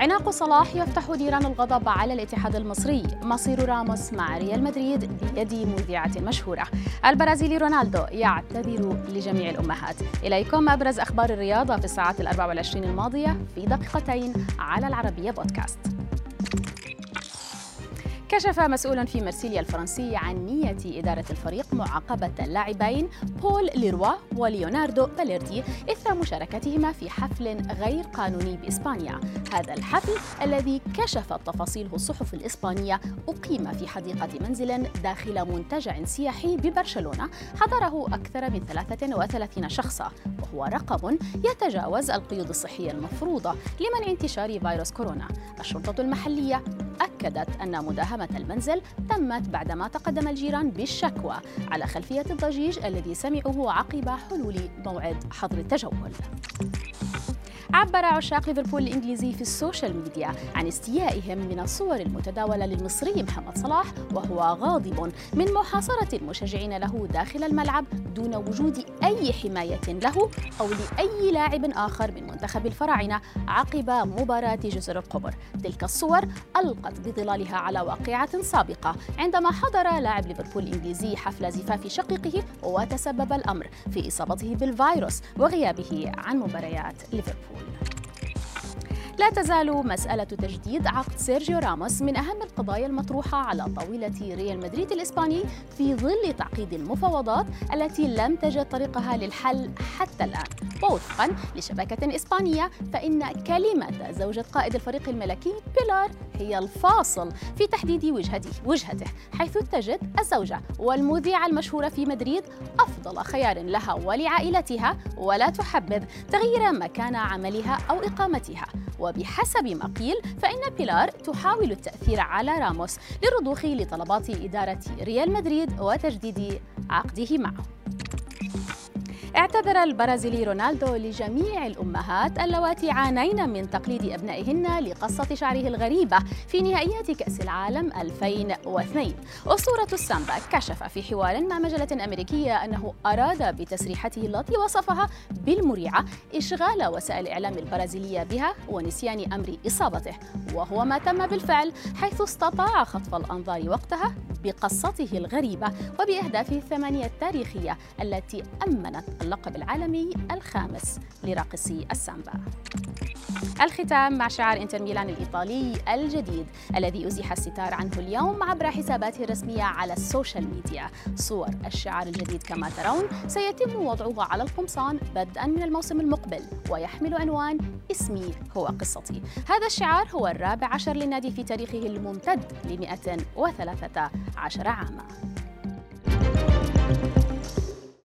عناق صلاح يفتح نيران الغضب على الاتحاد المصري. مصير راموس مع ريال مدريد بيد مذيعة مشهورة. البرازيلي رونالدو يعتذر لجميع الأمهات. إليكم أبرز أخبار الرياضة في الساعات الأربع والعشرين الماضية في دقيقتين على العربية بودكاست. كشف مسؤول في مرسيليا الفرنسي عن نية إدارة الفريق معاقبة اللاعبين بول ليروا وليوناردو باليردي إثر مشاركتهما في حفل غير قانوني بإسبانيا. هذا الحفل الذي كشفت تفاصيله الصحف الإسبانية أقيم في حديقة منزل داخل منتجع سياحي ببرشلونة. حضره أكثر من 33 شخصا وهو رقم يتجاوز القيود الصحية المفروضة لمنع انتشار فيروس كورونا. الشرطة المحلية أكدت أن مداهمة المنزل تمت بعدما تقدم الجيران بالشكوى على خلفية الضجيج الذي سمعوه عقب حلول موعد حظر التجول. عبر عشاق ليفربول الإنجليزي في السوشيال ميديا عن استيائهم من الصور المتداولة للمصري محمد صلاح وهو غاضب من محاصرة المشجعين له داخل الملعب دون وجود أي حماية له أو لأي لاعب آخر من منتخب الفراعنة عقب مباراة جزر القمر تلك الصور ألقت بظلالها على واقعة سابقة عندما حضر لاعب ليفربول الإنجليزي حفل زفاف شقيقه وتسبب الأمر في إصابته بالفيروس وغيابه عن مباريات ليفربول. one. لا تزال مسألة تجديد عقد سيرجيو راموس من أهم القضايا المطروحة على طاولة ريال مدريد الإسباني في ظل تعقيد المفاوضات التي لم تجد طريقها للحل حتى الآن. ووفقا لشبكة إسبانية فإن كلمة زوجة قائد الفريق الملكي بيلار هي الفاصل في تحديد وجهته وجهته حيث تجد الزوجة والمذيعة المشهورة في مدريد أفضل خيار لها ولعائلتها ولا تحبذ تغيير مكان عملها أو إقامتها. وبحسب ما قيل فإن بيلار تحاول التأثير على راموس للرضوخ لطلبات إدارة ريال مدريد وتجديد عقده معه. اعتذر البرازيلي رونالدو لجميع الأمهات اللواتي عانين من تقليد أبنائهن لقصة شعره الغريبة في نهائيات كأس العالم 2002 أسطورة السامبا كشف في حوار مع مجلة أمريكية أنه أراد بتسريحته التي وصفها بالمريعة إشغال وسائل الإعلام البرازيلية بها ونسيان أمر إصابته وهو ما تم بالفعل حيث استطاع خطف الأنظار وقتها بقصته الغريبة وبأهدافه الثمانية التاريخية التي أمنت اللقب العالمي الخامس لراقصي السامبا. الختام مع شعار إنتر ميلان الإيطالي الجديد الذي أزيح الستار عنه اليوم عبر حساباته الرسمية على السوشيال ميديا. صور الشعار الجديد كما ترون سيتم وضعه على القمصان بدءا من الموسم المقبل ويحمل عنوان اسمي هو قصتي هذا الشعار هو الرابع عشر للنادي في تاريخه الممتد ل 113 عاما.